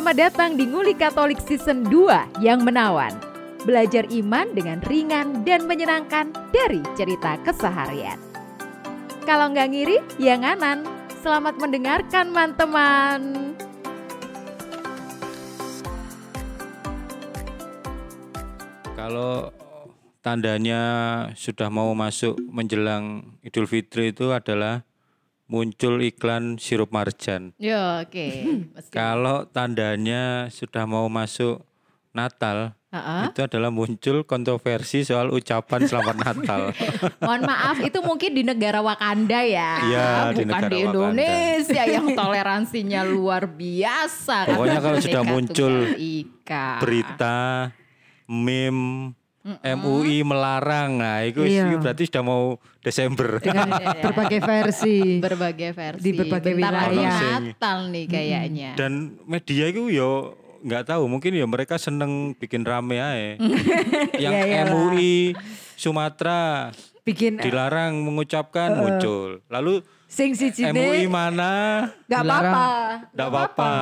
Selamat datang di Nguli Katolik Season 2 yang menawan. Belajar iman dengan ringan dan menyenangkan dari cerita keseharian. Kalau nggak ngiri, ya nganan. Selamat mendengarkan, teman-teman. Kalau tandanya sudah mau masuk menjelang Idul Fitri itu adalah muncul iklan sirup marjan. Ya, oke. Mesti. Kalau tandanya sudah mau masuk Natal, Ha-ha. itu adalah muncul kontroversi soal ucapan selamat Natal. Mohon maaf, itu mungkin di negara Wakanda ya, di bukan negara di Wakanda. Indonesia yang toleransinya luar biasa. Pokoknya kalau sudah muncul. Berita, meme, MUI melarang, nah itu Iya. berarti sudah mau Desember. dengan Iya. berbagai versi. berbagai versi Di berbagai Bentar wilayah. Natal nih kayaknya. Dan media itu yo nggak tahu mungkin ya mereka seneng bikin rame aja. Yang Iya. MUI Sumatera Bikin dilarang mengucapkan muncul. Lalu sing si MUI mana nggak apa-apa. nggak apa-apa.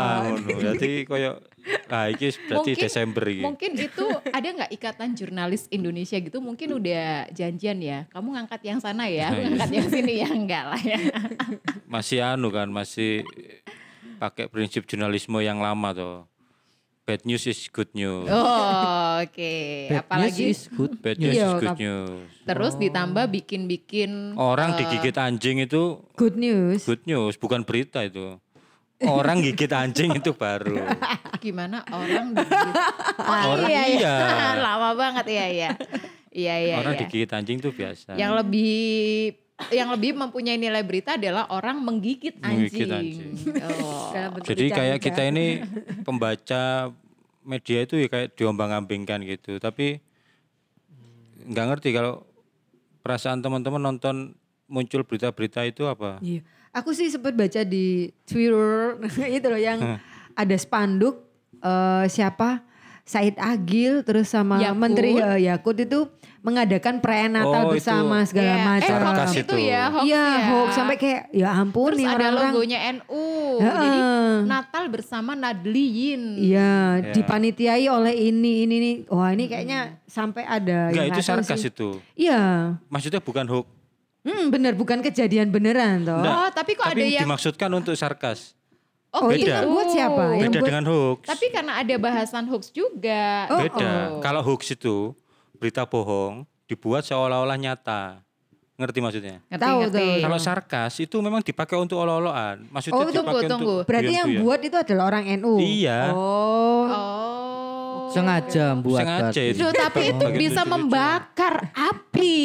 Berarti koyo ah iki berarti Mungkin- Desember iki. Mungkin itu ada nggak ikatan jurnalis Indonesia gitu? Mungkin udah janjian ya. Kamu ngangkat yang sana ya, Nah, iya. ngangkat yang sini ya enggak lah ya. Masih anu kan, masih pakai prinsip jurnalisme yang lama tuh. Bad news is good news. Oh, oke. Apalagi good. Bad news Iya, is good kap- news. terus ditambah bikin-bikin Orang eh, digigit anjing itu Good news. good news, bukan berita itu. Orang gigit anjing itu baru. gimana orang digigit. Oh, Orang iya, iya. iya. Lama banget iya iya. Iya iya. Orang iya. digigit anjing itu biasa. Yang lebih yang lebih mempunyai nilai berita adalah orang menggigit anjing. Menggigit anjing. Oh. Jadi kayak kita ini pembaca media itu ya kayak diombang-ambingkan gitu. Tapi nggak ngerti kalau perasaan teman-teman nonton muncul berita-berita itu apa? Iya. Aku sih sempat baca di Twitter itu loh yang ada spanduk eh, siapa Said Agil terus sama Yakut. Menteri eh, Yakut itu mengadakan perayaan Natal Oh, itu. bersama segala Iya. macam. Eh, hoax Sarkas itu itu. ya, hoax Iya, ya. hoax sampai kayak ya ampun Terus nih ada orang-orang. logonya NU. Heeh. Jadi Natal bersama Nadliyin. Iya, Ya. dipanitiai oleh ini ini nih. Wah, ini kayaknya sampai ada Enggak itu nggak sarkas sih. itu. Iya. Maksudnya bukan hoax. Hmm, bener bukan kejadian beneran toh. Enggak. Oh, tapi kok Tapi ada yang dimaksudkan untuk sarkas. Oh, Oh, itu gitu. yang buat siapa? Yang Beda buat dengan hoax. Tapi karena ada bahasan hoax juga. Oh, Beda. oh. Kalau hoax itu berita bohong dibuat seolah-olah nyata. Ngerti maksudnya? Ngerti, Tahu ngerti. tuh. Kalau sarkas itu memang dipakai untuk olah-olahan. Maksudnya Oh, dipakai tunggu, untuk tunggu. berarti yang guyon-guyon. buat itu adalah orang NU. Iya. Oh. Oh. Sengaja buat Sengaja itu. Loh, tapi itu Bagi bisa membakar api.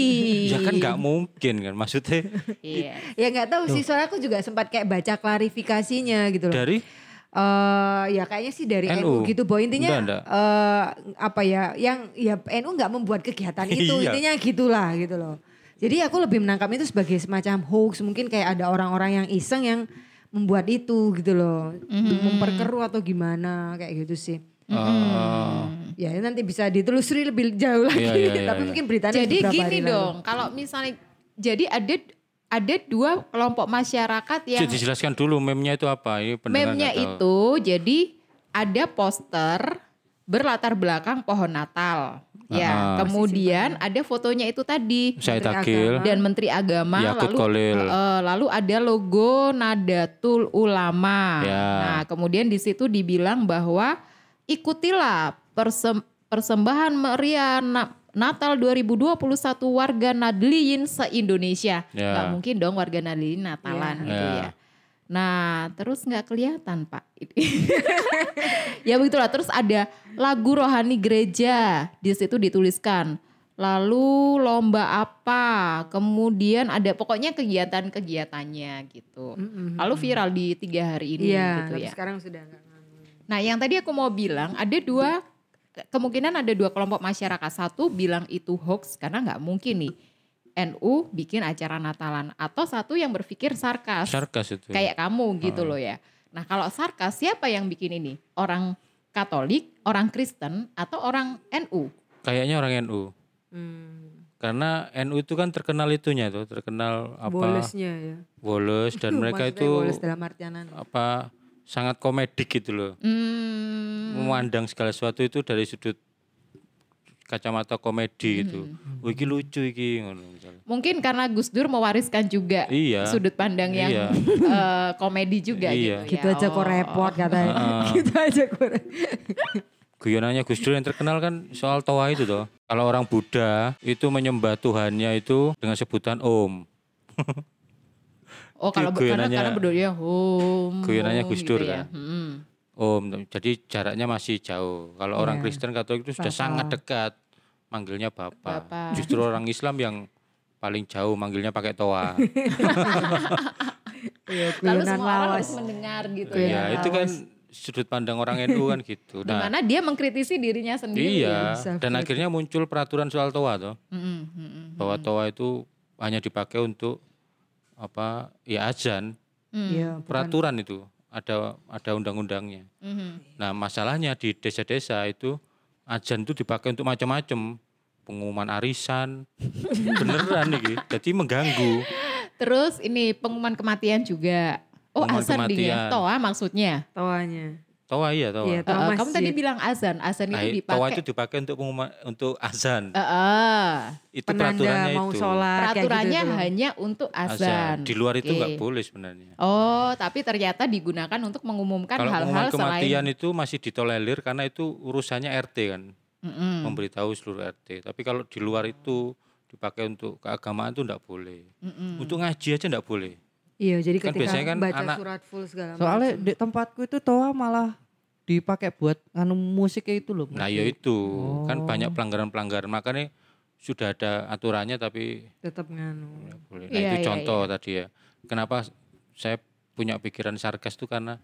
Ya kan nggak mungkin kan maksudnya Iya. Ya nggak tahu sih, soalnya aku juga sempat kayak baca klarifikasinya gitu loh. dari Eh, ya kayaknya sih dari NU. NU, gitu. Bahwa intinya Enggak, enggak. eh, apa ya, yang ya NU nggak membuat kegiatan itu, Iya. intinya gitulah gitu loh. Jadi aku lebih menangkap itu sebagai semacam hoax, mungkin kayak ada orang-orang yang iseng yang membuat itu gitu loh, Mhm. memperkeruh atau gimana kayak gitu sih. Oh. Ya nanti bisa ditelusuri lebih jauh lagi, Iya, iya, iya, tapi iya. mungkin beritanya Jadi beberapa gini hari lalu. dong, kalau misalnya jadi ada ada dua kelompok masyarakat yang Jadi dijelaskan dulu meme-nya itu apa? Ini tahu. itu jadi ada poster berlatar belakang pohon Natal. Ya, Ah. kemudian ada fotonya itu tadi saya Menteri takil. Agama. dan Menteri Agama Yakut lalu Kolil. eh, lalu ada logo Nadatul Ulama. Ya. Nah, kemudian di situ dibilang bahwa ikutilah persem- persembahan meriah Na- Natal 2021 warga Nadliyin se-Indonesia. Ya. Nggak mungkin dong warga Nadliyin Natalan Ya. gitu Ya. ya. Nah, terus nggak kelihatan Pak. ya begitulah. Terus ada lagu rohani gereja di situ dituliskan. Lalu lomba apa? Kemudian ada pokoknya kegiatan-kegiatannya gitu. Mm-mm. Lalu viral di tiga hari ini Iya, gitu tapi ya. sekarang sudah nganu. Nah, yang tadi aku mau bilang ada dua ke- kemungkinan ada dua kelompok masyarakat. Satu bilang itu hoax karena nggak mungkin nih NU bikin acara Natalan atau satu yang berpikir sarkas Sarkas itu. kayak kamu gitu loh ya. Nah, kalau sarkas siapa yang bikin ini? Orang Katolik, orang Kristen atau orang NU? Kayaknya orang NU. Hmm. Karena NU itu kan terkenal itunya tuh, terkenal apa? Bolesnya ya. Boles dan mereka itu boles dalam artian anu. apa sangat komedik gitu loh. Hmm, Memandang segala sesuatu itu dari sudut kacamata komedi gitu. Hmm. Oh, iki lucu iki ngono mungkin karena Gus Dur mewariskan juga Iya. sudut pandang yang Iya. eh, komedi juga Iya. gitu. Gitu ya. aja kok Oh. repot katanya. gitu aja kok. repot. Guyonannya Gus Dur yang terkenal kan soal toa itu toh. Kalau orang Buddha itu menyembah Tuhannya itu dengan sebutan Om. Oh kalau karena karena berdoa hum. Guyonannya hum Gus Dur gitu kan. ya. Hmm. Om. Jadi jaraknya masih jauh. Kalau orang Iya. Kristen Katolik itu sudah Bapak. sangat dekat. Manggilnya Bapak. Bapak. Justru orang Islam yang paling jauh manggilnya pakai toa. Iya, Lalu semua orang harus mendengar gitu ya, ya. itu kan sudut pandang orang NU kan gitu. Nah, Di mana dia mengkritisi dirinya sendiri. iya. Dan akhirnya muncul peraturan soal toa toh. Mm, mm, mm. Bahwa toa itu hanya dipakai untuk apa? Ya azan. Iya, bukan. Peraturan itu ada ada undang-undangnya. Mhm. Nah, masalahnya di desa-desa itu azan itu dipakai untuk macam-macam. Pengumuman arisan. Beneran nih, jadi mengganggu. Terus ini pengumuman kematian juga. Oh Pengumuman azan ding ya. Toa maksudnya. Tawanya. Toa iya, toa. Iya, tawa eh, kamu tadi bilang azan. Azan Nah, itu toa dipakai. itu dipakai untuk pengumuman untuk azan. Eh, eh. itu penanda peraturannya mau itu. sholat Peraturannya gitu hanya untuk azan. Di luar itu nggak boleh sebenarnya. Oh, tapi ternyata digunakan untuk mengumumkan Kalau hal-hal pengumuman kematian selain itu masih ditolerir karena itu urusannya RT kan, Mm-mm. memberitahu seluruh RT. Tapi kalau di luar itu dipakai untuk keagamaan itu enggak boleh. Mm-mm. Untuk ngaji aja enggak boleh. Iya, jadi Kan ketika biasanya kan baca anak- surat full segala Soalnya macam. di tempatku itu toa malah dipakai buat anu musiknya itu loh. Nah, ya itu kan Oh. banyak pelanggaran-pelanggaran. Makanya sudah ada aturannya tapi tetap nganu. nggak boleh. Nah, Iya, itu iya, contoh tadi ya. Kenapa saya punya pikiran sarkas itu karena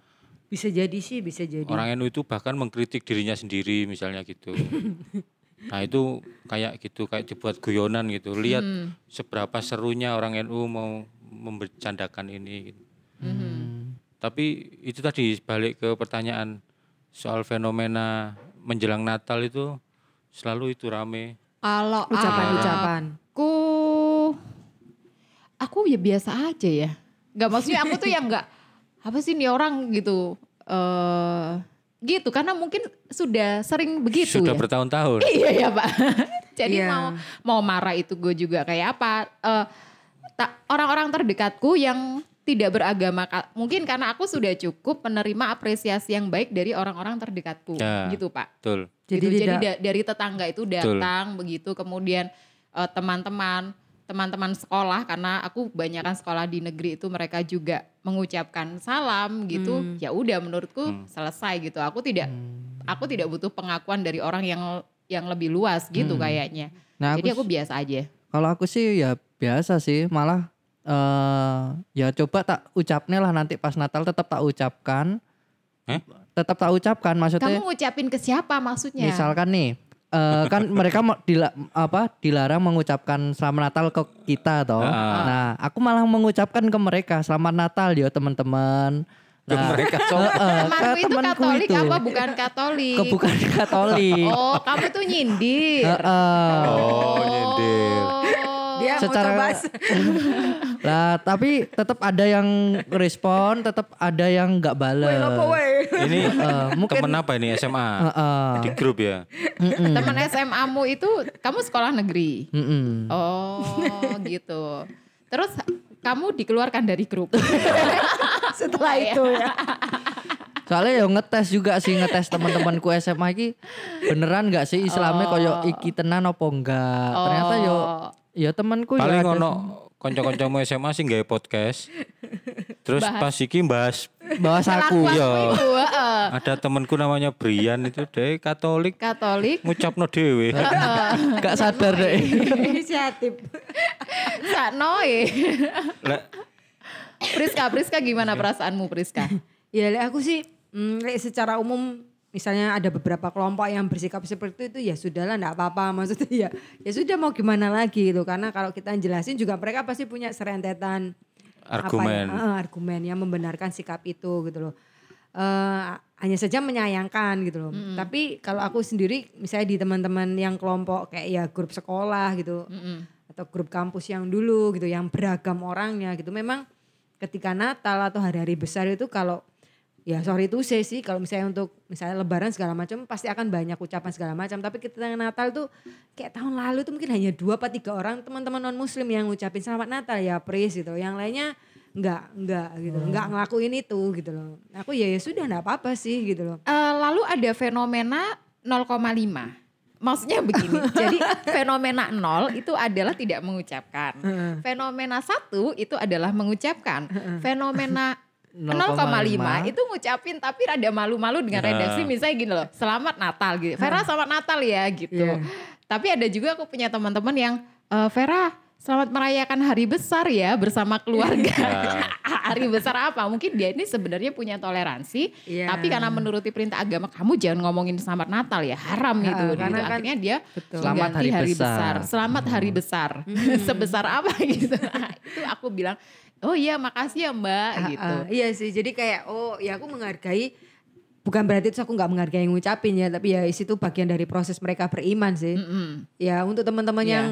Bisa jadi sih, bisa jadi. orang NU itu bahkan mengkritik dirinya sendiri misalnya gitu. nah itu kayak gitu kayak dibuat guyonan gitu. Lihat Hmm. seberapa serunya orang NU mau membercandakan ini. gitu. Mhm. Tapi itu tadi balik ke pertanyaan soal fenomena menjelang Natal itu selalu itu rame. Kalau Ucapan-ucapan. aku aku ya biasa aja ya. Gak maksudnya aku tuh yang nggak apa sih nih orang gitu. eh gitu karena mungkin sudah sering begitu Sudah ya. bertahun-tahun. Iya ya Pak. Jadi Iya. mau mau marah itu gue juga kayak apa? eh, tak orang-orang terdekatku yang tidak beragama mungkin karena aku sudah cukup menerima apresiasi yang baik dari orang-orang terdekatku Ya. gitu Pak. Betul. Jadi Gitu. Jadi da- dari tetangga itu datang begitu kemudian eh, teman-teman teman-teman sekolah karena aku kebanyakan sekolah di negeri itu mereka juga mengucapkan salam gitu Hmm. ya udah menurutku Hmm. selesai gitu aku tidak aku tidak butuh pengakuan dari orang yang yang lebih luas gitu Hmm. kayaknya Nah, jadi aku, aku biasa aja kalau aku sih ya biasa sih, malah eh ya coba tak ucapnya lah nanti pas Natal tetap tak ucapkan. Eh? Tetap tak ucapkan maksudnya kamu ngucapin ke siapa maksudnya misalkan nih eh, kan mereka mau dila, apa dilarang mengucapkan selamat Natal ke kita toh. Ah. Nah, aku malah mengucapkan ke mereka selamat Natal ya teman-teman. Ke mereka eh, ke temanku itu Katolik itu. apa bukan Katolik Ke bukan Katolik. oh kamu tuh nyindir Eh, eh. Oh, nyindir. Dia Secara- mau coba Lah, tapi tetap ada yang respon, tetap ada yang nggak balas. Ini Eh, mungkin temen apa ini SMA? Eh, eh. Di grup ya. Mm-mm. teman SMA-mu itu kamu sekolah negeri Mm-mm. Oh gitu. Terus kamu dikeluarkan dari grup. Setelah Iya. itu ya. Soalnya ya ngetes juga sih ngetes teman-temanku SMA iki beneran nggak sih Islamnya Oh. koyo iki tenan apa enggak. Ternyata yo ya temanku ya Paling ono kanca-kancamu SMA sih nggak podcast. Terus Bahas. pas iki bahas bahas aku. Heeh. ada temenku namanya Brian itu deh Katolik Katolik. ngucapno dhewe. Gak sadar deh. Inisiatif. Saknoe. Lah, Priska, Priska gimana perasaanmu Priska? Ya lek aku sih mm, secara umum misalnya ada beberapa kelompok yang bersikap seperti itu ya sudahlah enggak apa-apa maksudnya ya ya sudah mau gimana lagi gitu karena kalau kita jelasin juga mereka pasti punya serentetan argumen. apa ya, eh, argumen yang membenarkan sikap itu gitu loh. Eh, hanya saja menyayangkan gitu loh. Tapi kalau aku sendiri misalnya di teman-teman yang kelompok kayak ya grup sekolah gitu Mm-mm. atau grup kampus yang dulu gitu yang beragam orangnya gitu memang ketika Natal atau hari-hari besar itu kalau ya sorry itu say sih kalau misalnya untuk misalnya lebaran segala macam pasti akan banyak ucapan segala macam. Tapi kita Natal tuh kayak tahun lalu tuh mungkin hanya dua atau tiga orang teman-teman non muslim yang ngucapin selamat Natal. Ya Pris gitu. Yang lainnya nggak nggak gitu. Nggak ngelakuin itu gitu loh. Aku ya ya sudah nggak apa-apa sih gitu loh. Eh, lalu ada fenomena 0,5. Maksudnya begini, jadi fenomena 0 itu adalah tidak mengucapkan. Fenomena 1 itu adalah mengucapkan. Fenomena 0,5 itu ngucapin tapi rada malu-malu dengan Ya. redaksi misalnya gini loh, selamat Natal gitu. Vera selamat Natal ya gitu. Iya. Tapi ada juga aku punya teman-teman yang "Eh, Vera selamat merayakan hari besar ya bersama keluarga. hari besar apa? Mungkin dia ini sebenarnya punya toleransi, Iya. tapi karena menuruti perintah agama kamu jangan ngomongin selamat Natal ya, haram Ha, gitu. karena gitu. kan- Akhirnya dia Betul. Selamat mengganti hari besar. Selamat hari besar. Sebesar apa gitu. Nah, itu aku bilang, "Oh iya, makasih ya, Mbak." Ah, gitu. ah, iya sih, jadi kayak oh ya aku menghargai bukan berarti itu aku nggak menghargai yang ngucapin ya, tapi ya itu bagian dari proses mereka beriman sih. Mm-mm. Ya untuk teman-teman Iya. yang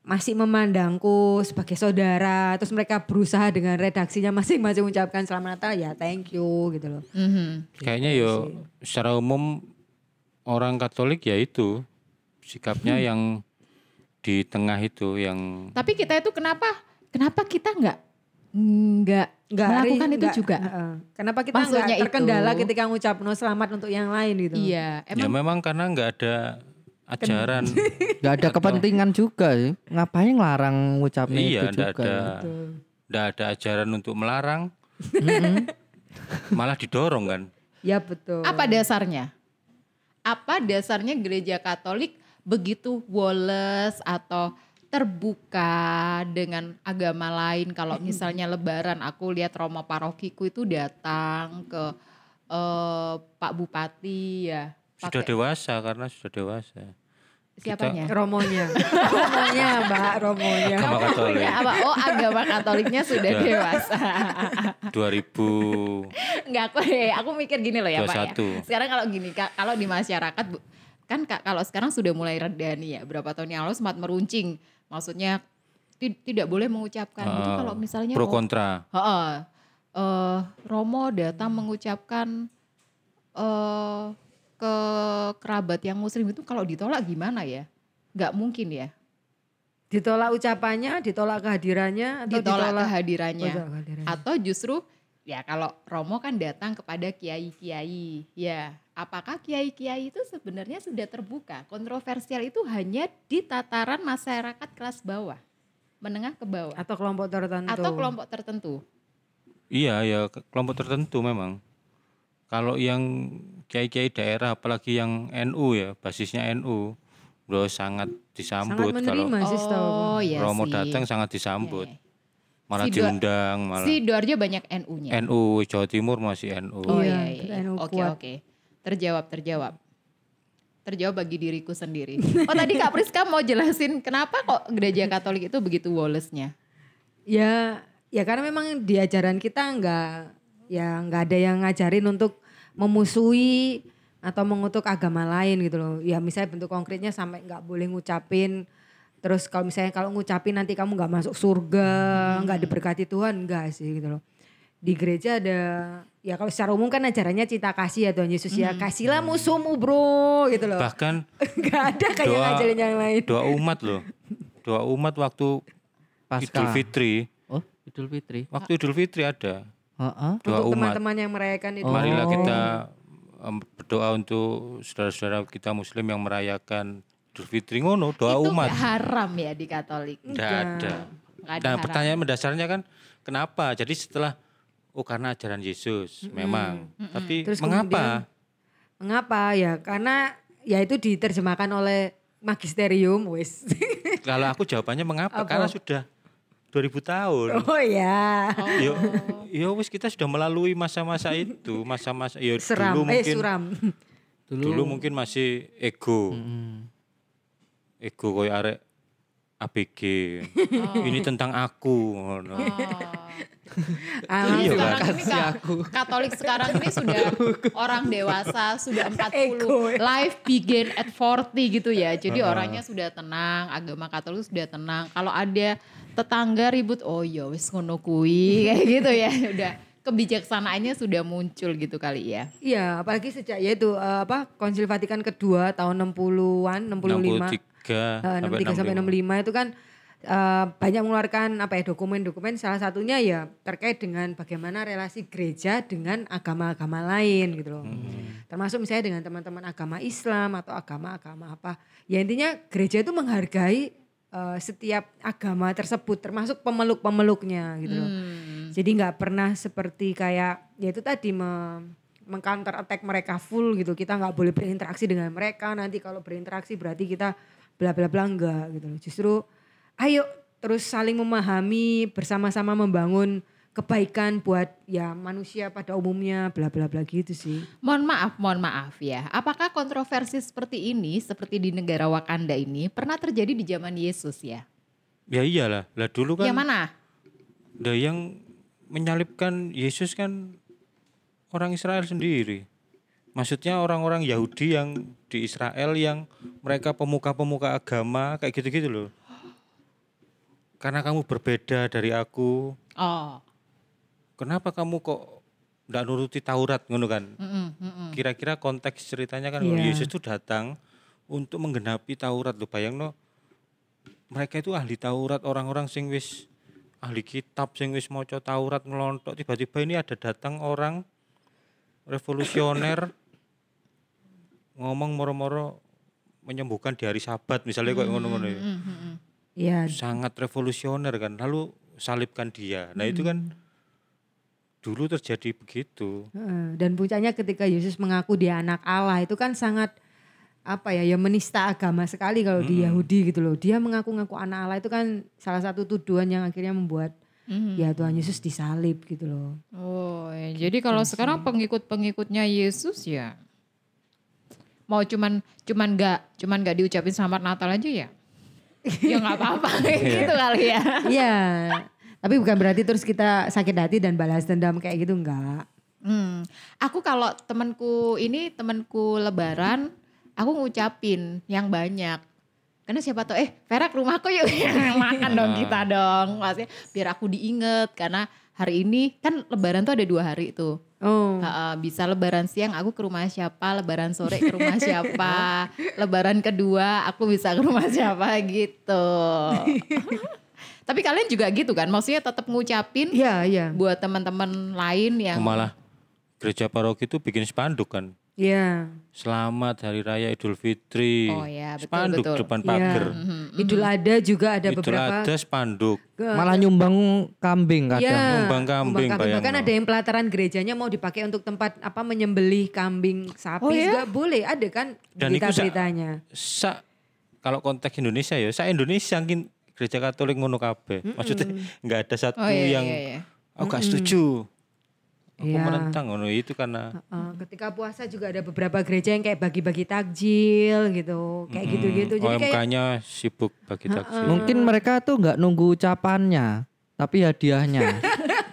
masih memandangku sebagai saudara, terus mereka berusaha dengan redaksinya masing-masing mengucapkan selamat Natal ya thank you gitu loh. Mhm. Kayaknya yo secara umum orang Katolik ya itu sikapnya Hmm. yang di tengah itu yang Tapi kita itu kenapa kenapa kita nggak nggak Nggak melakukan ri- itu nggak- juga? Heeh. Kenapa kita Maksudnya nggak terkendala itu. ketika ngucap no selamat untuk yang lain gitu? Iya, ya emang memang karena nggak ada ajaran Gak ada kepentingan juga ya. Ngapain ngelarang ngucapnya iya itu nggak juga. ada ya. nggak ada ajaran untuk melarang malah didorong kan Ya betul. apa dasarnya? Apa dasarnya gereja Katolik begitu woles atau terbuka dengan agama lain kalau misalnya lebaran aku lihat romo parokiku itu datang ke eh, Pak Bupati ya sudah pakai dewasa karena sudah dewasa siapanya? Romonya, romonya mbak, romonya. agama Katolik Agama apa? Oh agama Katoliknya sudah dewasa. 2000 Enggak aku aku mikir gini loh ya Pak ya. 21. Sekarang kalau gini Kak, kalau di masyarakat Bu, kan Kak kalau sekarang sudah mulai reda nih ya. Berapa tahun yang lalu sempat meruncing. Maksudnya ti- tidak boleh mengucapkan. Jadi eh, kalau misalnya pro oh, kontra Heeh. Eh, Romo datang mengucapkan eh ke kerabat yang muslim itu kalau ditolak gimana ya? Nggak mungkin ya. Ditolak ucapannya, ditolak kehadirannya, atau Ditolak, ditolak, kehadirannya. Oh, ditolak kehadirannya. Atau justru ya kalau Romo kan datang kepada kiai-kiai. Ya, apakah kiai-kiai itu sebenarnya sudah terbuka? Kontroversial itu hanya di tataran masyarakat kelas bawah, menengah ke bawah atau kelompok tertentu. atau kelompok tertentu. Iya ya ke- kelompok tertentu memang. Kalau yang kiai-kiai daerah apalagi yang NU ya basisnya NU, bro sangat disambut sangat kalau menerima aku. Oh iya Romo sih. datang sangat disambut. Iya, Malah Si diundang malah. Si Doarjo banyak NU-nya. NU Jawa Timur masih NU. Oh Iya, iya, iya. NU Oke kuat. oke. Terjawab terjawab. Terjawab bagi diriku sendiri. Oh tadi Kak Priska mau jelasin kenapa kok gereja Katolik itu begitu wolesnya? Ya, ya karena memang di ajaran kita nggak, ya nggak ada yang ngajarin untuk memusuhi atau mengutuk agama lain gitu loh. Ya misalnya bentuk konkretnya sampai nggak boleh ngucapin. Terus kalau misalnya kalau ngucapin nanti kamu nggak masuk surga, nggak diberkati Tuhan, enggak sih gitu loh. Di gereja ada, ya kalau secara umum kan ajarannya cinta kasih ya Tuhan Yesus ya. Kasihlah musuhmu bro gitu loh. Bahkan Nggak ada kayak Doa- ngajarin yang lain. doa umat loh. Doa umat waktu Pasca. Idul Fitri. Oh, Idul Fitri. Waktu Idul Fitri ada Heeh. doa Untuk teman-teman yang merayakan itu. Marilah Oh. kita em, berdoa untuk saudara-saudara kita muslim yang merayakan Idul Fitri ngono, doa itu umat. nggak haram ya di Katolik. Tidak ada. Nggak ada Nah, haram. pertanyaan mendasarnya kan kenapa? Jadi setelah oh karena ajaran Yesus memang. Tapi Terus mengapa? Mengapa ya? Karena ya itu diterjemahkan oleh magisterium wis. Kalau aku jawabannya mengapa? Apa? Karena sudah 2000 tahun. oh ya. Yo, yo wis kita sudah melalui masa-masa itu, masa-masa yo Seram, dulu eh mungkin suram. dulu mungkin masih ego. Mm. Ego koyo arek ABG. Ini tentang aku ngono. Ah, Iya, sekarang kan? ini Kak, Katolik sekarang ini sudah orang dewasa, sudah 40. Ego, ya. Life begin at 40 gitu ya. Jadi orangnya sudah tenang, agama Katolik sudah tenang. Kalau ada tetangga ribut, oh ya wis ngono kuwi kayak gitu ya. Udah kebijaksanaannya sudah muncul gitu kali ya. Iya, apalagi sejak yaitu eh, apa Konsil Vatikan kedua tahun 60-an, 65. 63 Eh, 63 sampai 65 itu kan eh, banyak mengeluarkan apa ya dokumen-dokumen salah satunya ya terkait dengan bagaimana relasi gereja dengan agama-agama lain gitu loh. Termasuk misalnya dengan teman-teman agama Islam atau agama-agama apa. Ya intinya gereja itu menghargai eh, setiap agama tersebut termasuk pemeluk-pemeluknya gitu loh. Jadi nggak pernah seperti kayak ya itu tadi me, mengcounter attack mereka full gitu. Kita nggak boleh berinteraksi dengan mereka. Nanti kalau berinteraksi berarti kita bla bla bla enggak gitu loh. Justru ayo terus saling memahami bersama-sama membangun kebaikan buat ya manusia pada umumnya bla bla bla gitu sih. Mohon maaf, mohon maaf ya. Apakah kontroversi seperti ini, seperti di negara Wakanda ini, pernah terjadi di zaman Yesus ya? Ya iyalah, lah dulu kan Yang mana? Nah, yang menyalibkan Yesus kan orang Israel sendiri. Maksudnya orang-orang Yahudi yang di Israel yang mereka pemuka-pemuka agama kayak gitu-gitu loh. Karena kamu berbeda dari aku, Oh, kenapa kamu kok nggak nuruti Taurat ngono kan? Kira-kira konteks ceritanya kan Iya. Yesus itu datang untuk menggenapi Taurat loh. Bayang mereka itu ahli Taurat, orang-orang sing wis ahli kitab sing wis maca Taurat ngelontok tiba-tiba ini ada datang orang revolusioner ngomong moro-moro menyembuhkan di hari Sabat misalnya kok ngono-ngono ya. Mm, mm, mm. Ya Sangat revolusioner kan. Lalu salibkan dia. Nah, itu kan dulu terjadi begitu. Heeh, Dan puncaknya ketika Yesus mengaku dia anak Allah itu kan sangat apa ya ya menista agama sekali kalau di Yahudi gitu loh. Dia mengaku-ngaku anak Allah itu kan salah satu tuduhan yang akhirnya membuat Mhm. ya Tuhan Yesus disalib gitu loh. Oh, ya. jadi kalau sekarang pengikut-pengikutnya Yesus ya mau cuman cuman nggak cuman nggak diucapin selamat Natal aja ya? ya nggak apa-apa gitu kali ya. Iya. Tapi bukan berarti terus kita sakit hati dan balas dendam kayak gitu enggak. Hmm, aku kalau temanku ini temanku Lebaran, aku ngucapin yang banyak. Karena siapa tahu, eh Vera ke rumahku yuk makan dong kita dong. Maksudnya biar aku diinget karena hari ini kan Lebaran tuh ada dua hari tuh. Oh. Ha-ha, bisa lebaran siang aku ke rumah siapa, lebaran sore ke rumah siapa, lebaran kedua aku bisa ke rumah siapa gitu. Tapi kalian juga gitu kan? Maksudnya tetap ngucapin Iya, iya. buat teman-teman lain yang Malah gereja paroki itu bikin spanduk kan. Iya. Selamat Hari Raya Idul Fitri. Oh ya, betul, spanduk betul. depan Iya. pagar. Idul Adha juga ada Idul beberapa ada spanduk. Malah nyumbang kambing kadang. Iya, Nyumbang kambing, bayang Bahkan lo. ada yang pelataran gerejanya mau dipakai untuk tempat apa menyembelih kambing sapi Oh, ya? juga boleh. Ada kan Dan itu sa- berita-beritanya. Sa kalau konteks Indonesia ya, sa Indonesia mungkin gereja Katolik ngono kabeh. Maksudnya nggak ada satu Oh iya, yang iya, iya. aku gak setuju. Aku Iya. menentang ngono itu karena Uh, ketika puasa juga ada beberapa gereja yang kayak bagi-bagi takjil gitu, kayak gitu-gitu. Jadi kayak OMK-nya sibuk bagi takjil. Mungkin mereka tuh nggak nunggu ucapannya, tapi hadiahnya.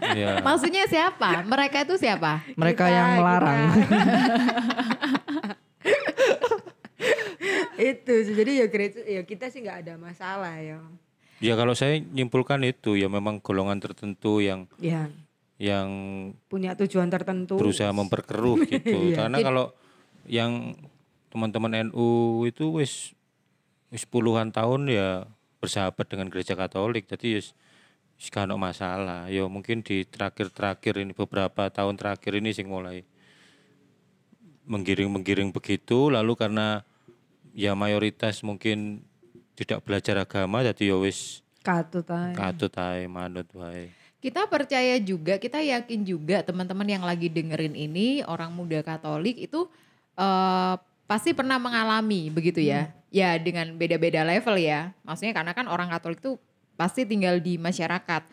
Iya. Maksudnya siapa? Mereka itu siapa? mereka Kita, yang melarang. itu jadi ya gereja ya kita sih nggak ada masalah ya. Ya kalau saya nyimpulkan itu ya memang golongan tertentu yang Ya yang punya tujuan tertentu. berusaha memperkeruh gitu. Iya. Karena kalau yang teman-teman NU itu wis wis puluhan tahun ya bersahabat dengan gereja Katolik. Jadi wis wis gak masalah. Ya mungkin di terakhir-terakhir ini beberapa tahun terakhir ini sing mulai menggiring-menggiring begitu lalu karena ya mayoritas mungkin tidak belajar agama jadi ya wis Katut aja. katut ae manut wae. Kita percaya juga, kita yakin juga teman-teman yang lagi dengerin ini orang muda Katolik itu eh, pasti pernah mengalami begitu ya. Ya dengan beda-beda level ya. Maksudnya karena kan orang Katolik itu pasti tinggal di masyarakat.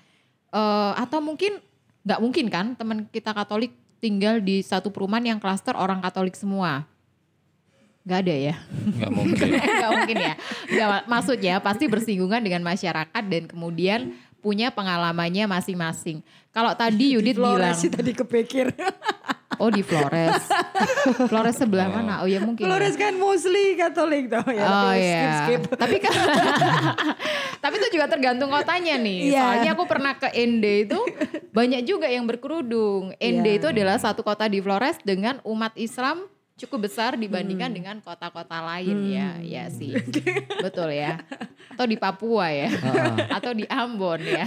Eh, atau mungkin nggak mungkin kan teman kita Katolik tinggal di satu perumahan yang klaster orang Katolik semua. Nggak ada ya. Enggak mungkin. Nggak mungkin ya. Nggak, maksudnya pasti bersinggungan dengan masyarakat dan kemudian punya pengalamannya masing-masing. Kalau tadi Yudit bilang, Flores sih tadi kepikir. Oh di Flores. Flores sebelah mana? Oh ya mungkin. ya. Flores kan mostly Katolik tuh ya. Oh tapi iya. skip skip. Tapi kan Tapi itu juga tergantung kotanya nih. Iya. Soalnya aku pernah ke Ende itu banyak juga yang berkerudung. Ende Iya. itu adalah satu kota di Flores dengan umat Islam cukup besar dibandingkan Hmm. dengan kota-kota lain ya. Ya sih. Betul ya. Atau di Papua ya. Atau di Ambon ya.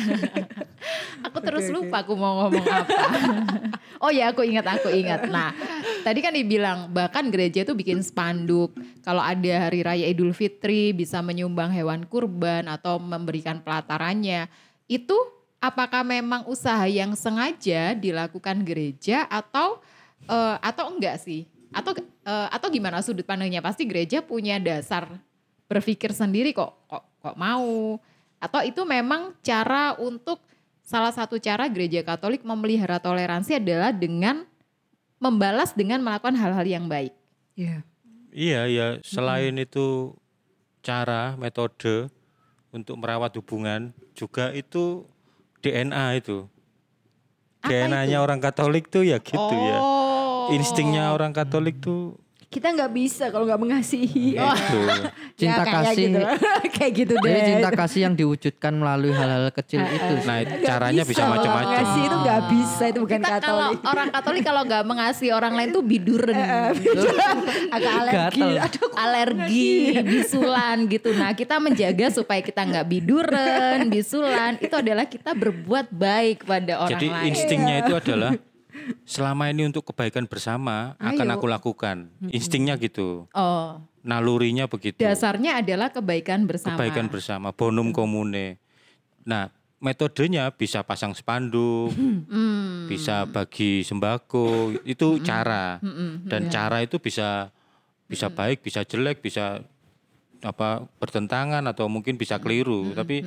aku terus lupa aku mau ngomong apa. oh ya aku ingat aku ingat. Nah tadi kan dibilang bahkan gereja itu bikin spanduk. Kalau ada hari raya Idul Fitri bisa menyumbang hewan kurban atau memberikan pelatarannya. Itu apakah memang usaha yang sengaja dilakukan gereja atau eh, atau enggak sih? Atau eh, atau gimana sudut pandangnya? Pasti gereja punya dasar berpikir sendiri kok kok kok mau atau itu memang cara untuk salah satu cara gereja Katolik memelihara toleransi adalah dengan membalas dengan melakukan hal-hal yang baik. Iya. Iya ya, selain itu cara, metode untuk merawat hubungan juga itu DNA itu. DNA-nya orang Katolik tuh ya gitu ya. Oh. Instingnya orang Katolik tuh Kita nggak bisa kalau nggak mengasihi. itu. Cinta Ya, kayak kasih. gitu. kayak gitu deh. Jadi cinta kasih yang diwujudkan melalui hal-hal kecil itu. sih. Nah, Nggak caranya bisa kalau macam-macam. Mengasihi itu nggak bisa itu bukan Kita kalau Katolik. orang Katolik kalau nggak mengasihi orang lain tuh biduren gitu. Agak alergi. Gatel. Aduh, alergi, bisulan gitu. Nah kita menjaga supaya kita nggak biduren, bisulan. Itu adalah kita berbuat baik pada orang Jadi lain. instingnya itu adalah selama ini untuk kebaikan bersama akan Ayo. aku lakukan. Instingnya gitu. Oh, Nalurinya begitu. dasarnya adalah kebaikan bersama. Kebaikan bersama, bonum komune. Nah, metodenya bisa pasang spanduk, bisa bagi sembako, itu cara. Dan cara itu bisa bisa baik, bisa jelek, bisa apa bertentangan atau mungkin bisa keliru. Tapi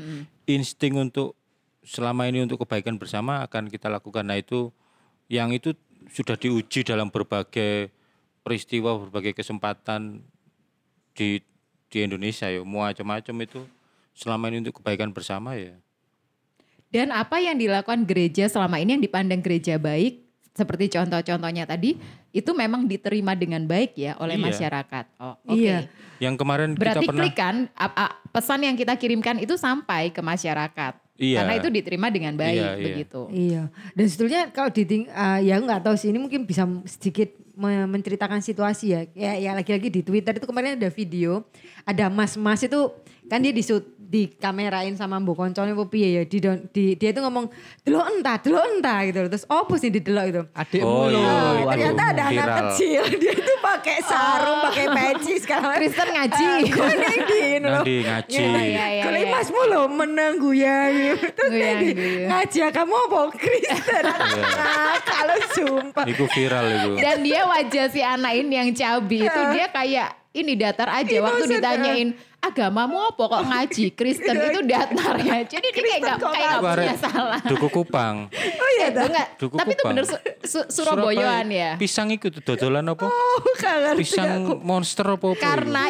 insting untuk selama ini untuk kebaikan bersama akan kita lakukan. Nah itu yang itu sudah diuji dalam berbagai peristiwa, berbagai kesempatan di di Indonesia ya, macam-macam itu selama ini untuk kebaikan bersama ya. Dan apa yang dilakukan gereja selama ini yang dipandang gereja baik, seperti contoh-contohnya tadi, itu memang diterima dengan baik ya oleh Iya. masyarakat. Oh, oke. Iya. Yang kemarin Berarti kita pernah klik kan, pesan yang kita kirimkan itu sampai ke masyarakat. Iya. Karena itu diterima dengan baik Iya, iya. begitu. Iya. Dan sebetulnya kalau di ya aku nggak tahu sih ini mungkin bisa sedikit me- menceritakan situasi ya. Ya, ya lagi-lagi di Twitter itu kemarin ada video ada mas-mas itu kan dia disut di kamerain sama mbok koncone apa piye ya di, di dia itu ngomong delok entah delok entah gitu terus opo sih di delok itu Adikmu Oh, loh. iya. Ah, Waduh, ternyata ada anak viral. kecil dia itu pakai sarung pakai peci sekarang Kristen ngaji. Kok ini di nanti ngaji. Iya, iya, iya. kalau masmu lo menang terus Guyang, nanti guyang. ngaji kamu apa Kristen nah, kalau sumpah Itu viral itu. Dan dia wajah si anak ini yang cabi itu dia kayak ini datar aja waktu ditanyain agamamu apa kok ngaji Kristen itu datar ya. Jadi dia kayak gak, kok kayak gak Itu punya salah. Duku Kupang. oh iya Eh, dah enggak, Duku tapi itu Kupang. bener Su- Su- Surabayaan ya. Pisang itu tuh dodolan apa? oh Pisang monster apa apa? Karena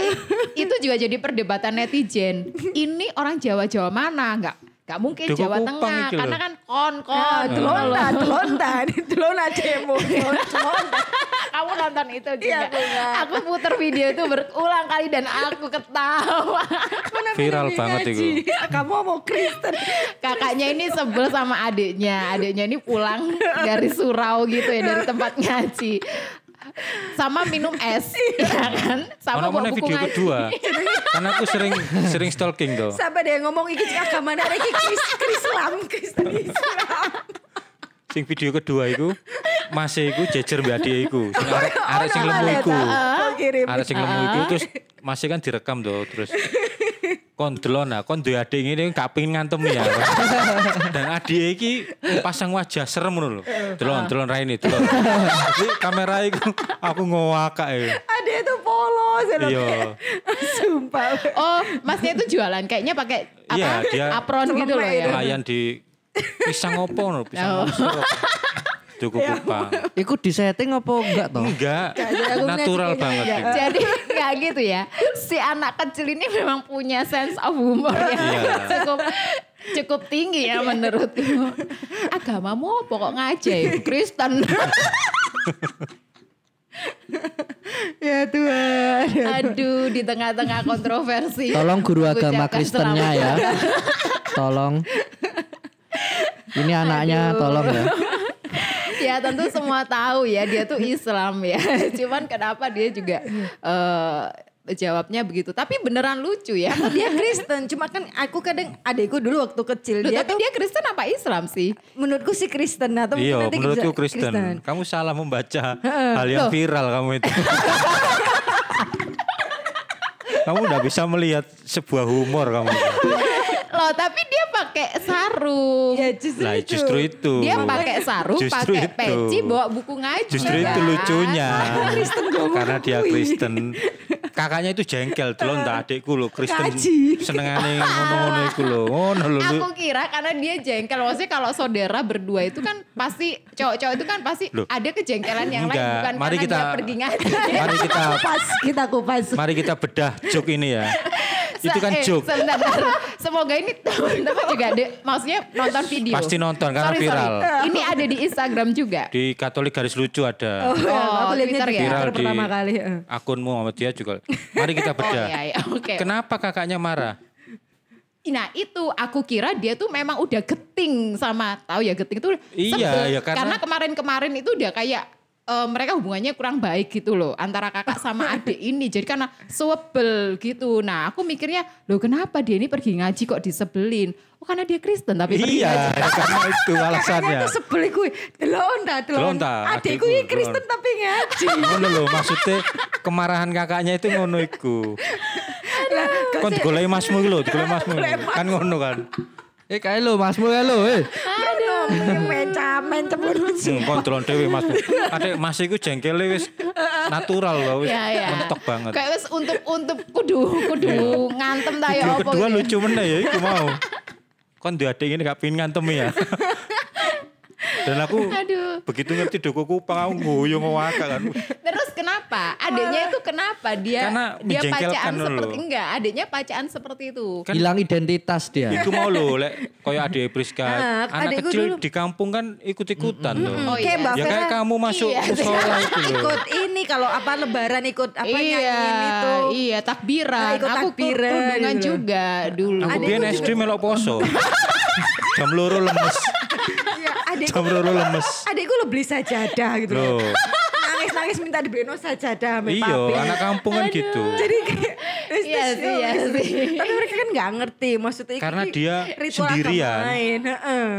itu juga jadi perdebatan netizen. Ini orang Jawa-Jawa mana? Enggak Gak mungkin Duku Jawa Kupang Tengah karena kan kon-kon. Ah, gitu telonta, telonta, telonta demo, telonta. Kamu nonton itu juga. Iya, aku puter video itu berulang kali dan aku ketawa. Mana Viral banget ngaji? Kamu mau Kristen? Kakaknya ini sebel sama adiknya. Adiknya ini pulang dari surau gitu ya dari tempat ngaji. Sama minum es, ya kan? Sama bawa mana buku video ngaji. kedua. Karena aku sering sering stalking tuh. Sampai dia ngomong iki agama nek iki Kris Krislam, Kristen Islam. Sing video kedua iku masih iku jejer mbak dia iku. Sing arek arek sing lemu iku. Oh. Arek sing lemu iku terus masih kan direkam tuh terus kon delon nah kon duwe adik ini gak pengen ngantem ya. Dan adik iki pasang wajah serem ngono lho. Delon delon raine delon. Jadi kamera iku aku ngowakak ya. Ada itu polos ya. Iya. Sumpah. Oh, masnya itu jualan kayaknya pakai apa? Iya, dia apron gitu loh ya. Pelayan di pisang opo no, pisang Oh. opo. Duku kupang. Iku disetting apa enggak toh? Enggak, natural banget. kayaknya itu. Jadi nggak gitu ya. Si anak kecil ini memang punya sense of humor yang Iya. cukup cukup tinggi ya menurutku. Agamamu apa kok ngaji? Kristen. Ya Tuhan. Aduh, di tengah-tengah kontroversi. Tolong guru agama Kristennya ya. Tolong. Ini anaknya tolong ya. Ya tentu semua tahu ya dia tuh Islam ya. Cuman kenapa dia juga eh, jawabnya begitu. Tapi beneran lucu ya. Dia Kristen, cuma kan aku kadang adikku dulu waktu kecil Loh, dia tapi tuh dia Kristen apa Islam sih? menurutku sih Kristen atau Iya, nanti menurutku bisa- Kristen. Kamu salah membaca hal yang Loh. viral kamu itu. kamu udah bisa melihat sebuah humor kamu. Loh, tapi dia pakai sarung. Ya justru Lah itu. justru itu. Dia pakai sarung, Justru pakai itu. peci, bawa buku ngaji. Justru itu kan? lucunya. Karena dia. Kristen. Kakaknya itu jengkel dulu entah adikku lo Kristen Kaji. senengane ngono-ngono iku lho. Ngono lho. Aku kira karena dia jengkel. Maksudnya kalau saudara berdua itu kan pasti cowok-cowok itu kan pasti Loh. ada kejengkelan yang lain Enggak. bukan Mari karena kita- dia pergi ngaji. Mari kita Kupas, kita kupas. mari kita bedah joke ini ya. Itu Se- kan eh, joke. sebentar. Semoga ini teman-teman juga ada, maksudnya nonton video. Pasti nonton karena Sorry, sorry. viral. Ini ada di Instagram juga. Di Katolik garis lucu ada. Oh, ya, aku lihatnya Twitter di ya? Twitter Viral di pertama kali. akunmu sama dia Mari kita Oh bedah. iya, iya. oke. Kenapa kakaknya marah? Nah itu aku kira dia tuh memang udah geting sama tahu ya geting tuh Iya, sebel. ya karena- kemarin-kemarin itu udah kayak eh, mereka hubungannya kurang baik gitu loh antara kakak sama adik ini jadi karena sebel gitu nah aku mikirnya loh kenapa dia ini pergi ngaji kok disebelin oh karena dia Kristen tapi pergi Iya, karena itu alasannya. Aku sebel gue. Delonta, Delonta, delonta. Adikku ini Kristen tapi ngaji. ngono lho maksudnya kemarahan kakaknya itu ngono iku. Kon digoleki masmu iku lho, digoleki masmu. Kan ngono kan. Eh kayak lo masmu ya lo eh. Aduh, mencamen kontrol dhewe masmu. Adek mas iku jengkele wis natural loh, wis ya ya mentok banget. kayak wes untuk untuk kudu kudu ngantem ta ya kedua lucu meneh ya iku mau. Kon di adek ini gak pingin ngantem ya. Dan aku aduh begitu ngerti doko kupang aku guyu ngewaka kan. Terus kenapa? Adiknya itu kenapa dia Karena dia pacaan seperti enggak? Adiknya pacaan seperti itu. Kan- Hilang identitas dia. Iku mau lho lek koyo adik Priska. Ah, anak kecil dulu. di kampung kan ikut-ikutan loh. Oh iya. Mbak Ya kayak kamu masuk Iya. musola itu loh. ikut ini kalau apa lebaran ikut apa iya, nyanyiin itu. iya takbiran. Nah, ikut Aku takbiran kerudungan gitu. juga dulu. Aku Adikku biyen SD melok poso. Jam loro lemes. Ya, adikku, Jam loro lemes. adikku lo beli sajadah gitu. Loh. Nangis-nangis minta dibeliin sajadah sama Iya, anak kampung kan gitu. Jadi kayak Iya sih, iya sih. Tapi mereka kan nggak ngerti maksudnya ini Karena dia ritual sendirian.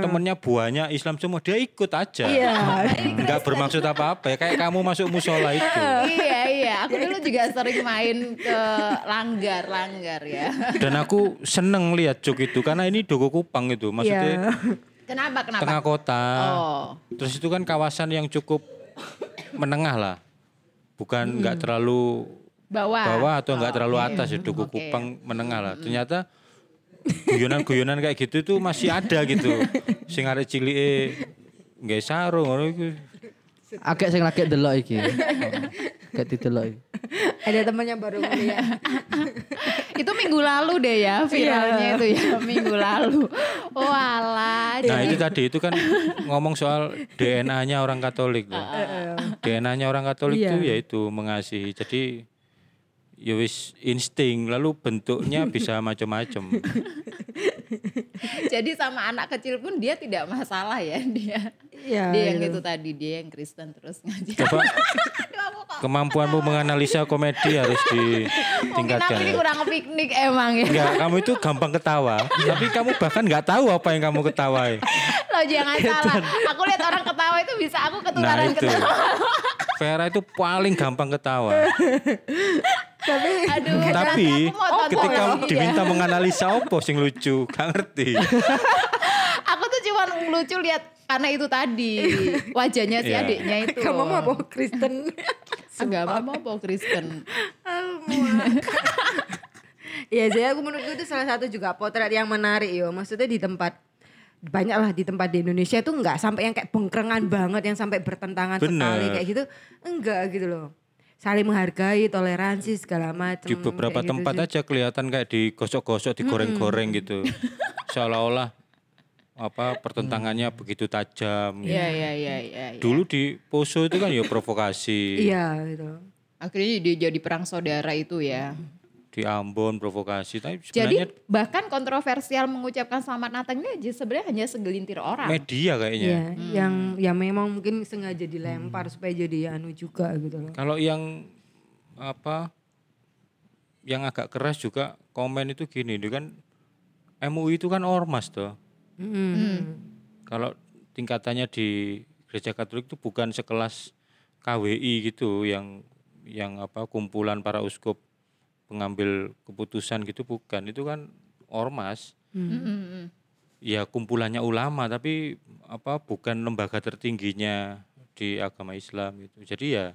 Temennya buahnya Islam semua, dia ikut aja. Iya. Enggak bermaksud apa-apa ya kayak kamu masuk musola itu. iya iya, aku dulu juga sering main ke langgar langgar ya. Dan aku seneng lihat jok itu karena ini Dogo Kupang itu, maksudnya Iya. Kenapa kenapa? tengah kota. Oh. Terus itu kan kawasan yang cukup menengah lah. Bukan nggak terlalu Bawah. bawah atau nggak Oh, terlalu oke. atas ya Duku Oke. Kupang menengah lah. Ternyata guyonan-guyonan kayak gitu tuh masih ada gitu. Sing arek cilike nggak sarung ngono iku. Agak sing lagi delok iki. Agak didelok. Ada temannya baru kuliah. itu minggu lalu deh ya viralnya itu ya minggu lalu. Oh alah. Nah jadi- itu tadi itu kan ngomong soal DNA-nya orang Katolik loh. DNA-nya orang Katolik Iya. itu yaitu mengasihi. Jadi ya wis insting lalu bentuknya bisa macam-macam. Jadi sama anak kecil pun dia tidak masalah ya dia. Iya, dia yang gitu. itu tadi dia yang Kristen terus ngaji. Coba kemampuanmu menganalisa komedi harus Mungkin ditingkatkan. aku ini ya. kurang piknik emang ya. Enggak, kamu itu gampang ketawa. tapi kamu bahkan nggak tahu apa yang kamu ketawai. Lo jangan salah. Aku lihat orang ketawa itu bisa aku Nah ketularan itu. ketawa. Vera itu paling gampang ketawa. Tapi Aduh. Tapi berarti aku mau tonton ketika ya. diminta menganalisa apa sing lucu, gak ngerti. Aku tuh cuma lucu lihat karena itu tadi wajahnya si Iya. adiknya itu. kamu mau apa Kristen? Agama mau apa Kristen? Iya, jadi aku menurutku itu salah satu juga potret yang menarik yo. Maksudnya di tempat banyak lah di tempat di Indonesia itu nggak sampai yang kayak bengkrengan banget yang sampai bertentangan sekali Bener. kayak gitu enggak gitu loh saling menghargai toleransi segala macam Di beberapa gitu tempat sih. aja kelihatan kayak digosok-gosok, digoreng-goreng gitu. Seolah-olah apa pertentangannya begitu tajam. Iya iya iya iya. iya. Dulu di Poso itu kan ya provokasi. Iya gitu. Akhirnya dia jadi perang saudara itu ya. Di Ambon provokasi. Tapi Jadi sebenarnya bahkan kontroversial mengucapkan selamat Natal ini aja sebenarnya hanya segelintir orang. media kayaknya. Iya, yang yang memang mungkin sengaja dilempar supaya jadi anu juga gitu loh. Kalau yang apa yang agak keras juga komen itu gini, dia kan MUI itu kan ormas tuh. Mm. Kalau tingkatannya di gereja Katolik itu bukan sekelas KWI gitu yang yang apa kumpulan para uskup pengambil keputusan gitu bukan. Itu kan ormas. Mm-mm. Ya kumpulannya ulama tapi apa bukan lembaga tertingginya di agama Islam gitu. Jadi ya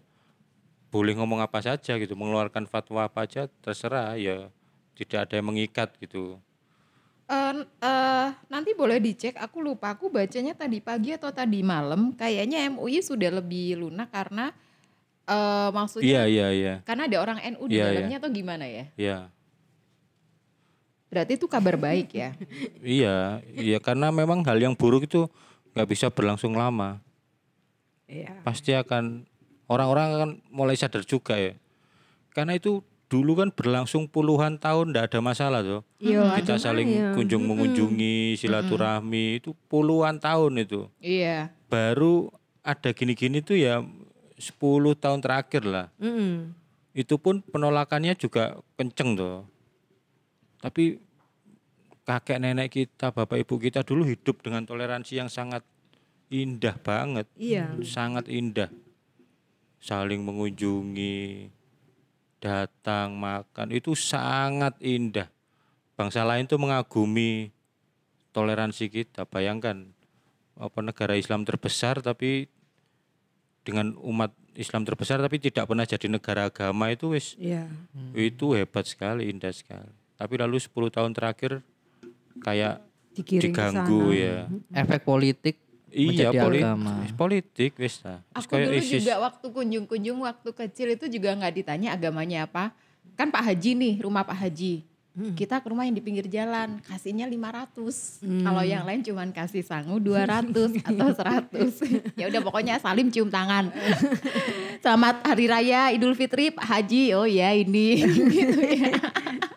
boleh ngomong apa saja gitu, mengeluarkan fatwa apa aja terserah ya tidak ada yang mengikat gitu. Eh, eh, nanti boleh dicek, aku lupa aku bacanya tadi pagi atau tadi malam, kayaknya MUI sudah lebih lunak karena eh maksudnya Iya iya iya. karena ada orang NU di Iya, iya. dalamnya atau gimana ya? Iya. Berarti itu kabar baik ya. Iya, iya karena memang hal yang buruk itu nggak bisa berlangsung lama. Iya. Pasti akan orang-orang akan mulai sadar juga ya. Karena itu dulu kan berlangsung puluhan tahun ndak ada masalah tuh. Iya, Kita cuma saling ya, kunjung mengunjungi, silaturahmi itu puluhan tahun itu. iya. Baru ada gini-gini tuh ya 10 tahun terakhir lah. mm-mm. Itu pun penolakannya juga kenceng tuh. Tapi kakek nenek kita, bapak ibu kita dulu hidup dengan toleransi yang sangat indah banget, Iya. sangat indah. Saling mengunjungi, datang makan itu sangat indah. Bangsa lain tuh mengagumi toleransi kita. Bayangkan apa negara Islam terbesar tapi dengan umat Islam terbesar tapi tidak pernah jadi negara agama itu wis Iya. itu hebat sekali, indah sekali. Tapi lalu 10 tahun terakhir kayak Digiring ke diganggu sana. ya. Efek politik Iya, menjadi poli- agama. politik wis Aku dulu ISIS. juga waktu kunjung-kunjung waktu kecil itu juga nggak ditanya agamanya apa. Kan Pak Haji nih, rumah Pak Haji. Kita ke rumah yang di pinggir jalan, kasihnya 500. Kalau yang lain cuman kasih sangu 200 atau 100. ya udah pokoknya salim cium tangan. Selamat hari raya Idul Fitri Pak Haji. Oh ya ini gitu ya.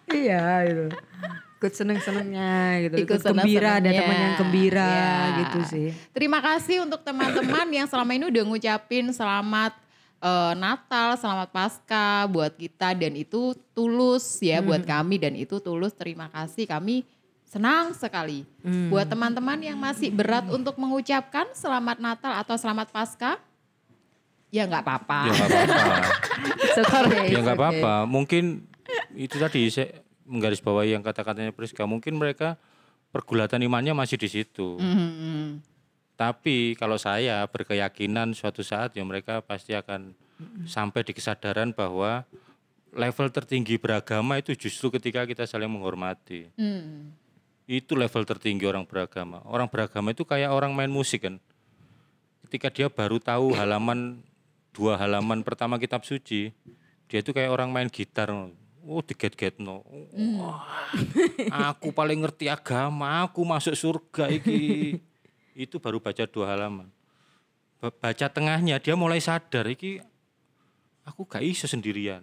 Iya itu. Ikut seneng-senengnya gitu. Ikut, Ikut gembira ada teman yang gembira Ya. gitu sih. Terima kasih untuk teman-teman yang selama ini udah ngucapin selamat eh, Natal, selamat Pasca buat kita dan itu tulus ya buat kami dan itu tulus. Terima kasih kami senang sekali. Buat teman-teman yang masih berat untuk mengucapkan selamat Natal atau selamat Pasca, ya nggak apa-apa. Ya nggak apa-apa. Okay, ya nggak okay. apa-apa. Mungkin itu tadi saya menggarisbawahi yang kata-katanya Priska. Mungkin mereka pergulatan imannya masih di situ. Mhm. Tapi kalau saya berkeyakinan suatu saat ya mereka pasti akan sampai di kesadaran bahwa level tertinggi beragama itu justru ketika kita saling menghormati. Hmm. Itu level tertinggi orang beragama. Orang beragama itu kayak orang main musik kan. Ketika dia baru tahu halaman dua halaman pertama kitab suci, dia itu kayak orang main gitar. Oh, diget-get no. Wah, aku paling ngerti agama, aku masuk surga iki. Itu baru baca dua halaman. Ba- Baca tengahnya dia mulai sadar iki aku gak iso sendirian.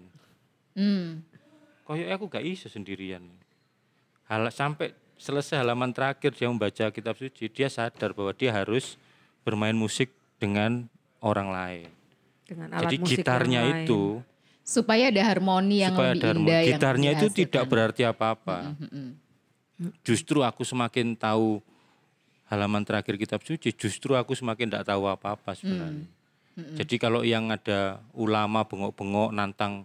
Hmm. Kayak aku gak iso sendirian. Hal sampai selesai halaman terakhir dia membaca kitab suci, dia sadar bahwa dia harus bermain musik dengan orang lain. Dengan alat Jadi musik gitarnya yang lain. itu Supaya ada harmoni yang supaya lebih ada harmoni. indah yang gitarnya itu dihasilkan. tidak berarti apa-apa. Mm-mm. Justru aku semakin tahu halaman terakhir kitab suci, justru aku semakin tidak tahu apa-apa sebenarnya. Jadi kalau yang ada ulama bengok-bengok nantang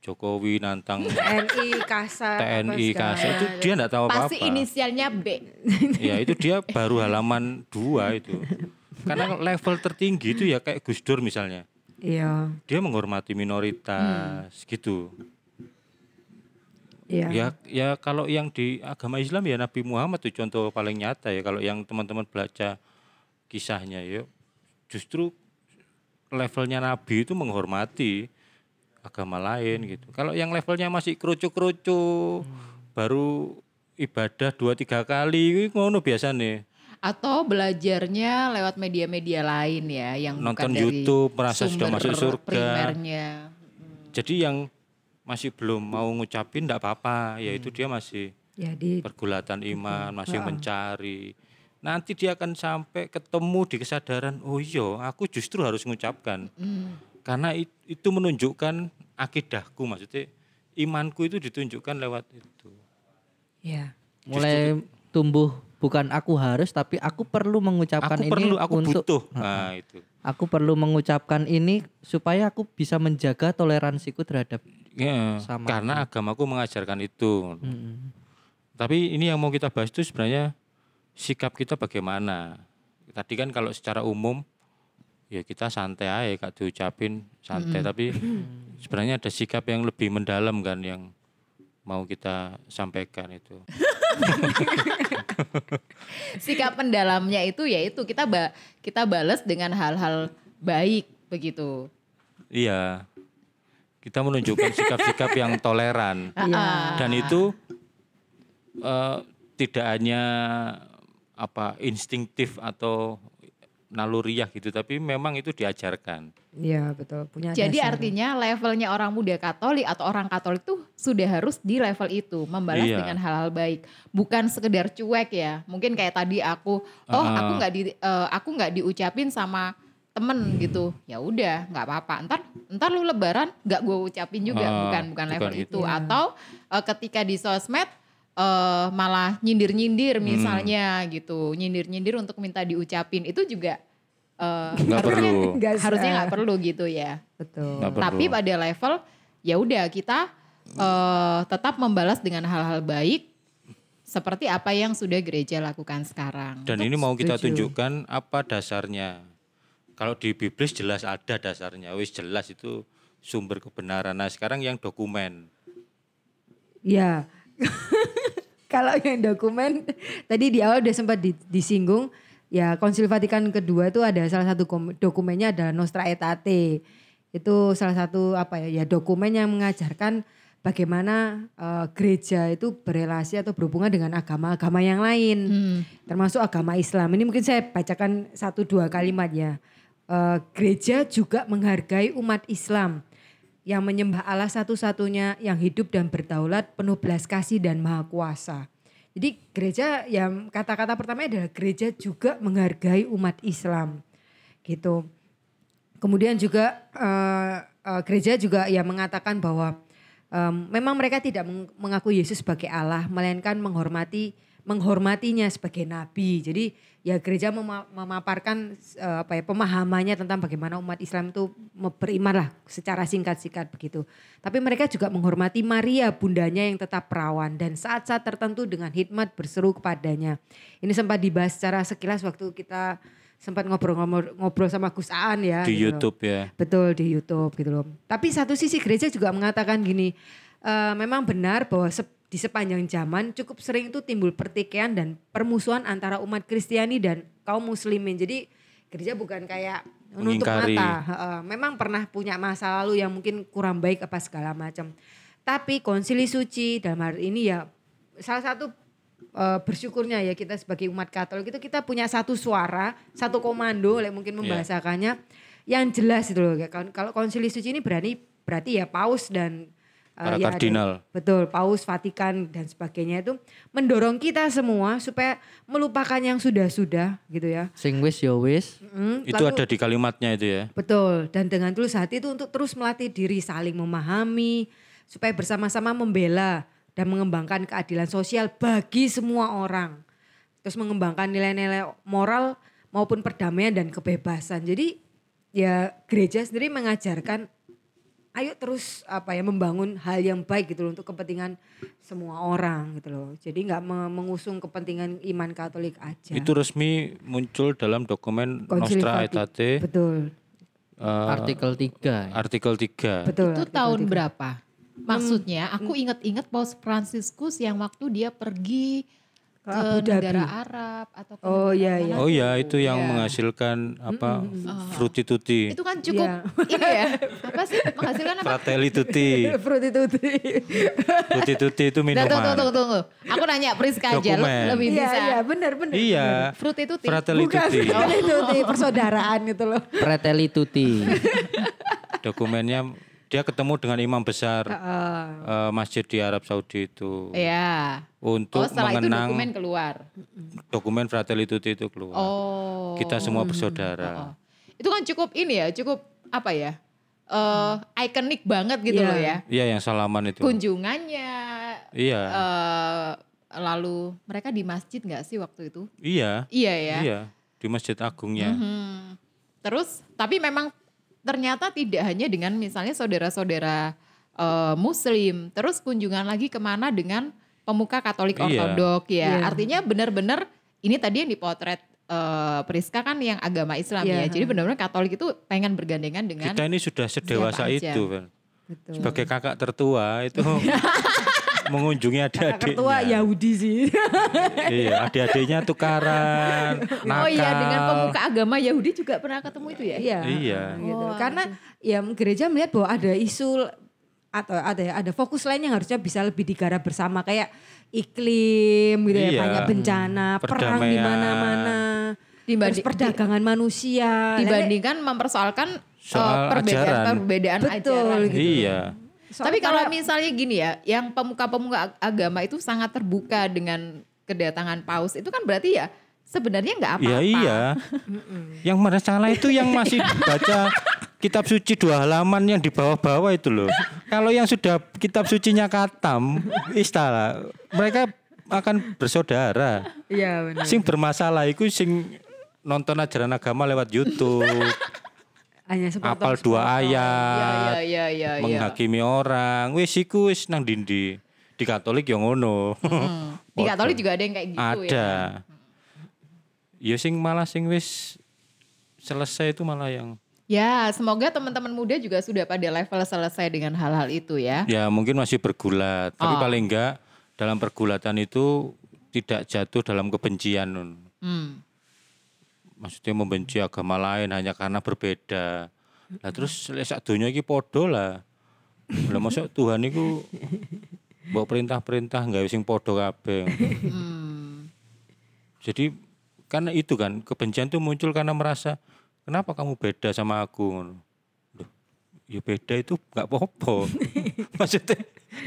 Jokowi, nantang TNI, Kasar, TNI, Kasar itu dia tidak tahu apa-apa. Pasti inisialnya B. Ya itu dia baru halaman dua itu. Karena level tertinggi itu ya kayak Gus Dur misalnya. Iya, Dia menghormati minoritas gitu. Iya. Ya ya kalau yang di agama Islam ya Nabi Muhammad itu contoh paling nyata ya kalau yang teman-teman baca kisahnya ya justru levelnya Nabi itu menghormati agama lain gitu. Kalau yang levelnya masih kerucu-kerucu baru ibadah dua tiga kali ngono biasa nih. Atau belajarnya lewat media-media lain ya yang Nonton bukan dari YouTube, merasa sudah masuk surga. Primernya. Jadi yang masih belum mau ngucapin enggak apa-apa, yaitu dia masih Ya di pergulatan iman, masih mencari. Nanti dia akan sampai ketemu di kesadaran, oh iya, aku justru harus mengucapkan. Karena it- itu menunjukkan akidahku, maksudnya imanku itu ditunjukkan lewat itu. ya. Mulai tumbuh bukan aku harus tapi aku perlu mengucapkan Aku ini perlu, aku untuk butuh. Nah, itu. aku perlu mengucapkan ini supaya aku bisa menjaga toleransiku terhadap Ya, Sama karena agamaku mengajarkan itu. Mm-mm. Tapi ini yang mau kita bahas itu sebenarnya sikap kita bagaimana. Tadi kan kalau secara umum ya kita santai aja kak diucapin santai tapi sebenarnya ada sikap yang lebih mendalam kan yang mau kita sampaikan itu. Sikap pendalamnya itu yaitu kita ba kita balas dengan hal-hal baik begitu. Iya. Kita menunjukkan sikap-sikap yang toleran. Dan itu eh, tidak hanya apa instinktif atau naluriah gitu, tapi memang itu diajarkan. Iya betul punya Jadi dasar. artinya levelnya orang muda Katolik atau orang Katolik tuh sudah harus di level itu membalas Iya. dengan hal-hal baik, bukan sekedar cuek ya. Mungkin kayak tadi aku, oh Ah. aku nggak di eh, aku nggak diucapin sama temen gitu, ya udah nggak apa-apa. Ntar ntar lu Lebaran nggak gue ucapin juga, Ah, bukan bukan level bukan itu. itu. Atau eh, ketika di sosmed eh, malah nyindir-nyindir Hmm. misalnya gitu, nyindir-nyindir untuk minta diucapin itu juga eh, Nggak harusnya perlu. Nggak harusnya nggak perlu gitu ya. betul. Perlu. Tapi pada level ya udah kita eh, tetap membalas dengan hal-hal baik seperti apa yang sudah gereja lakukan sekarang. Dan ini mau kita Setuju. tunjukkan apa dasarnya. Kalau di Biblis jelas ada dasarnya, wis jelas itu sumber kebenaran. Nah sekarang yang dokumen. Ya. Kalau yang dokumen tadi di awal udah sempat di- disinggung ya Konsil Vatikan kedua itu ada salah satu dokumennya ada Nostra Aetate. Itu salah satu apa ya ya dokumen yang mengajarkan bagaimana eh, gereja itu berelasi atau berhubungan dengan agama-agama yang lain. Hmm. Termasuk agama Islam. Ini mungkin saya bacakan satu dua kalimat ya. Eh, gereja juga menghargai umat Islam yang menyembah Allah satu-satunya yang hidup dan berdaulat penuh belas kasih dan maha kuasa. Jadi gereja yang kata-kata pertama adalah gereja juga menghargai umat Islam gitu. Kemudian juga eh, eh, gereja juga ya mengatakan bahwa em, memang mereka tidak meng- mengaku Yesus sebagai Allah, melainkan menghormati menghormatinya sebagai nabi. Jadi ya gereja mema- memaparkan eh, apa ya pemahamannya tentang bagaimana umat Islam itu beriman lah secara singkat-singkat begitu. Tapi mereka juga menghormati Maria bundanya yang tetap perawan dan saat-saat tertentu dengan hikmat berseru kepadanya. Ini sempat dibahas secara sekilas waktu kita sempat ngobrol-ngobrol ngobrol sama Gus Aan ya di gitu loh. YouTube ya. Betul di YouTube gitu loh. Tapi satu sisi gereja juga mengatakan gini, eh, memang benar bahwa di sepanjang zaman cukup sering itu timbul pertikaian dan permusuhan antara umat Kristiani dan kaum muslimin. Jadi gereja bukan kayak menutup mata. Memang pernah punya masa lalu yang mungkin kurang baik apa segala macam. Tapi konsili suci dalam hal ini ya salah satu eh, bersyukurnya ya kita sebagai umat Katolik itu kita punya satu suara, satu komando, oleh mungkin membahasakannya yang jelas itu loh. Kalau- konsili suci ini berani berarti ya paus dan Para ya ada- kardinal. betul, paus, Vatikan dan sebagainya itu mendorong kita semua supaya melupakan yang sudah-sudah gitu ya. sing wis yo wis. Mm, Itu lalu- ada di kalimatnya itu ya. Betul, dan dengan tulus hati itu untuk terus melatih diri saling memahami supaya bersama-sama membela dan mengembangkan keadilan sosial bagi semua orang. Terus mengembangkan nilai-nilai moral maupun perdamaian dan kebebasan. Jadi ya gereja sendiri mengajarkan ayo terus apa ya membangun hal yang baik gitu loh untuk kepentingan semua orang gitu loh. Jadi nggak me- mengusung kepentingan iman Katolik aja. Itu resmi muncul dalam dokumen Konsili Nostra Aetate Betul. eh, Artikel 3. artikel 3. Betul. Itu artikel tahun tiga. berapa? Maksudnya aku ingat-ingat Paus Fransiskus yang waktu dia pergi ke Abu Dhabi. negara Arab atau ke Oh, negara iya, iya. Oh gitu. ya itu yang Iya. menghasilkan apa fruity tutti, Itu kan cukup Iya. ini ya. Apa sih menghasilkan apa? fratelli tutti, Fruity tutti. fruity tutti itu Nah, tunggu, tunggu, minuman. tunggu. Aku nanya Priska aja, lebih Iya, bisa. iya, benar benar. Iya, Fruit itu tim. fratelli Bukan tutti. fruity tutti, persaudaraan gitu loh. Preteli tutti. Dokumennya dia ketemu dengan imam besar Heeh. eh, masjid di Arab Saudi itu Iya. untuk Oh, setelah itu mengenang dokumen keluar. dokumen fratelli tutti itu keluar. Oh. Kita semua bersaudara. Oh. Itu kan cukup ini ya, cukup apa ya? eh ikonik banget gitu Iya. loh ya. Iya yang salaman itu. Kunjungannya Iya, eh lalu mereka di masjid nggak sih waktu itu? iya, Iya ya. iya di Masjid Agungnya. Mhm. Terus tapi memang ternyata tidak hanya dengan misalnya saudara-saudara eh, Muslim, terus kunjungan lagi ke mana dengan pemuka Katolik Iya. Ortodok ya. Iya. Artinya benar-benar ini tadi yang dipotret eh, Priska kan yang agama Islam Iya. ya. Jadi benar-benar Katolik itu pengen bergandengan dengan Kita ini sudah sedewasa itu, Vel. Betul. Sebagai kakak tertua itu mengunjungi adik-adiknya. ketua Yahudi sih. iya, adik-adiknya tukaran, nakal. Oh iya dengan pemuka agama Yahudi juga pernah ketemu itu ya? Iya. Iya. Gitu. Karena ya gereja melihat bahwa ada isu atau ada ada fokus lain yang harusnya bisa lebih digarap bersama kayak iklim gitu ya Iya. banyak bencana perang di mana-mana Dibanding- terus perdagangan manusia Dibandingkan mempersoalkan eh, Soal perbedaan ajaran. perbedaan Betul, ajaran. gitu. Iya. Soalnya Tapi kalau kayak- misalnya gini ya, yang pemuka-pemuka ag- agama itu sangat terbuka dengan kedatangan paus, itu kan berarti ya sebenarnya nggak apa-apa. Iya iya. yang masalah itu yang masih baca kitab suci dua halaman yang di bawah-bawah itu loh. Kalau yang sudah kitab sucinya katam, istilah mereka akan bersaudara. iya benar Sing bermasalah itu sing nonton ajaran agama lewat YouTube, hanya apal dua ayat, iya, iya, iya. iya. menghakimi orang. Wis iku wis nang dindi. Di Katolik yang ngono. Hmm. Di. Katolik juga ada yang kayak gitu Ada. ya. Ya sing malah sing wis selesai itu malah yang Ya, semoga teman-teman muda juga sudah pada level selesai dengan hal-hal itu ya. ya mungkin masih bergulat, tapi Oh. paling enggak dalam pergulatan itu tidak jatuh dalam kebencian. Hmm. Maksudnya membenci agama lain hanya karena berbeda. Lah terus lek sak donya iki padha lah. Lah masuk Tuhan iku bawa perintah-perintah nggak sing padha kabeh. Hmm. Jadi karena itu kan kebencian itu muncul karena merasa kenapa kamu beda sama aku. Loh, ya beda itu nggak apa-apa. Maksudnya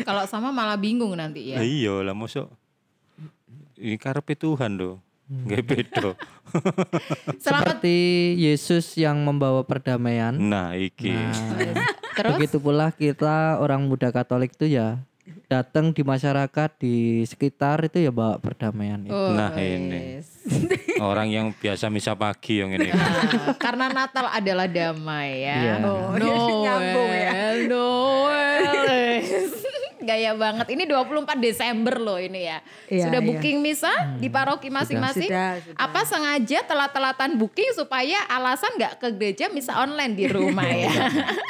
Kalau sama malah bingung nanti ya. iya lah masuk ini karepe Tuhan loh. Nggak beda. Selamat Seperti Yesus yang membawa perdamaian. Nah, iki. Nah, terus. begitu pula kita orang muda Katolik itu ya datang di masyarakat di sekitar itu ya bawa perdamaian. itu. Oh, Nah, ini. Orang yang biasa misa pagi yang ini. Nah, karena Natal adalah damai ya. Iya. Oh, nyambung ya. Noel. Gaya banget. Ini 24 Desember loh ini ya. Iya, sudah iya. booking misa di paroki masing-masing. Sudah, sudah. Apa sengaja telat-telatan booking supaya alasan nggak ke gereja misa online di rumah ya.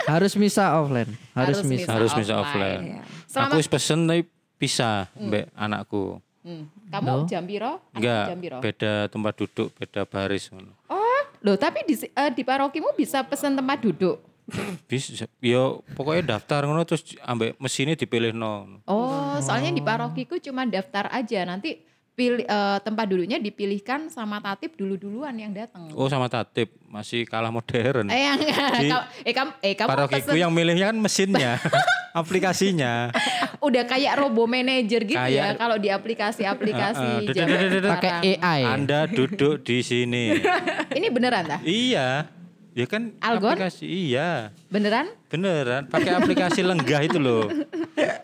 Harus misa offline, harus, Harus misa. misa. Harus misa offline. offline. Selamat- Aku wis pesen tapi pisah mbak anakku. Hmm. Kamu jam piro? Anakmu Enggak, Jam piro? beda tempat duduk, beda baris. ngono. Oh, loh tapi di eh, di parokimu bisa pesan tempat duduk. Bisa, yo pokoknya daftar ngono terus ambek mesinnya dipilih no. Oh, soalnya di parokiku cuma daftar aja. Nanti pilih eh, tempat duduknya dipilihkan sama tatip dulu-duluan yang datang. Oh sama tatip masih kalah modern. Eh, yang, Di Ka- eh, kamu, eh, kamu Parokiku pesen yang milihnya kan mesinnya, aplikasinya. udah kayak robo manager gitu ya Kayak- kalau di aplikasi-aplikasi zaman dededededed. Pakai. AI. Anda duduk di sini. Ini beneran tah? iya. Ya kan Algon? aplikasi iya. Beneran? Beneran pakai aplikasi lenggah itu loh.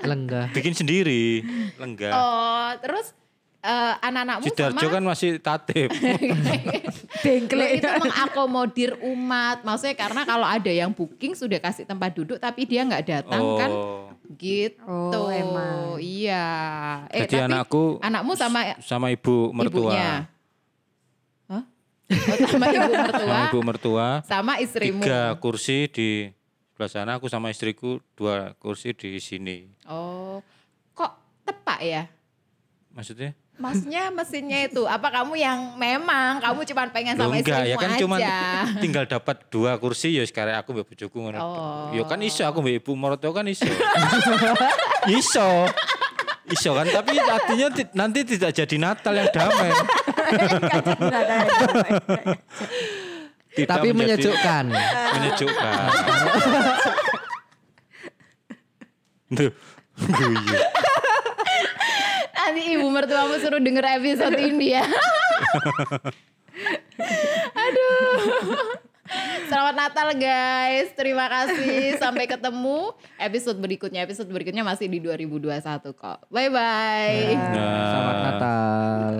lenggah. Bikin sendiri lenggah. Oh, terus eh, anak-anakmu Sidarjo sama kan masih tatip. Bengklek. Loh, itu mengakomodir umat. Maksudnya karena kalau ada yang booking sudah kasih tempat duduk tapi dia nggak datang kan Oh. gitu. Oh, emang. Iya. Eh, Jadi tapi anakku anakmu sama sama ibu mertua. ibunya. Oh, sama ibu mertua, Sama ibu mertua. sama istrimu. Tiga kursi di sebelah sana, aku sama istriku dua kursi di sini. Oh, kok tepak ya? Maksudnya? Maksudnya mesinnya itu apa kamu yang memang kamu cuma pengen Loh, sama enggak istrimu ya kan aja. cuman tinggal dapat dua kursi ya sekarang aku mbak bojoku ngono. Oh. Ya kan iso aku mbak ibu mertua kan iso. iso. Iso kan tapi artinya ti- nanti tidak jadi Natal yang damai. Tidak Tapi menjadi- menyejukkan. Menyejukkan. Duh, guyu. Nanti ibu mertuamu suruh denger episode ini ya. Aduh. Selamat Natal guys. Terima kasih. Sampai ketemu episode berikutnya. Episode berikutnya masih di 2021 kok. Bye bye. Nah. Selamat Natal.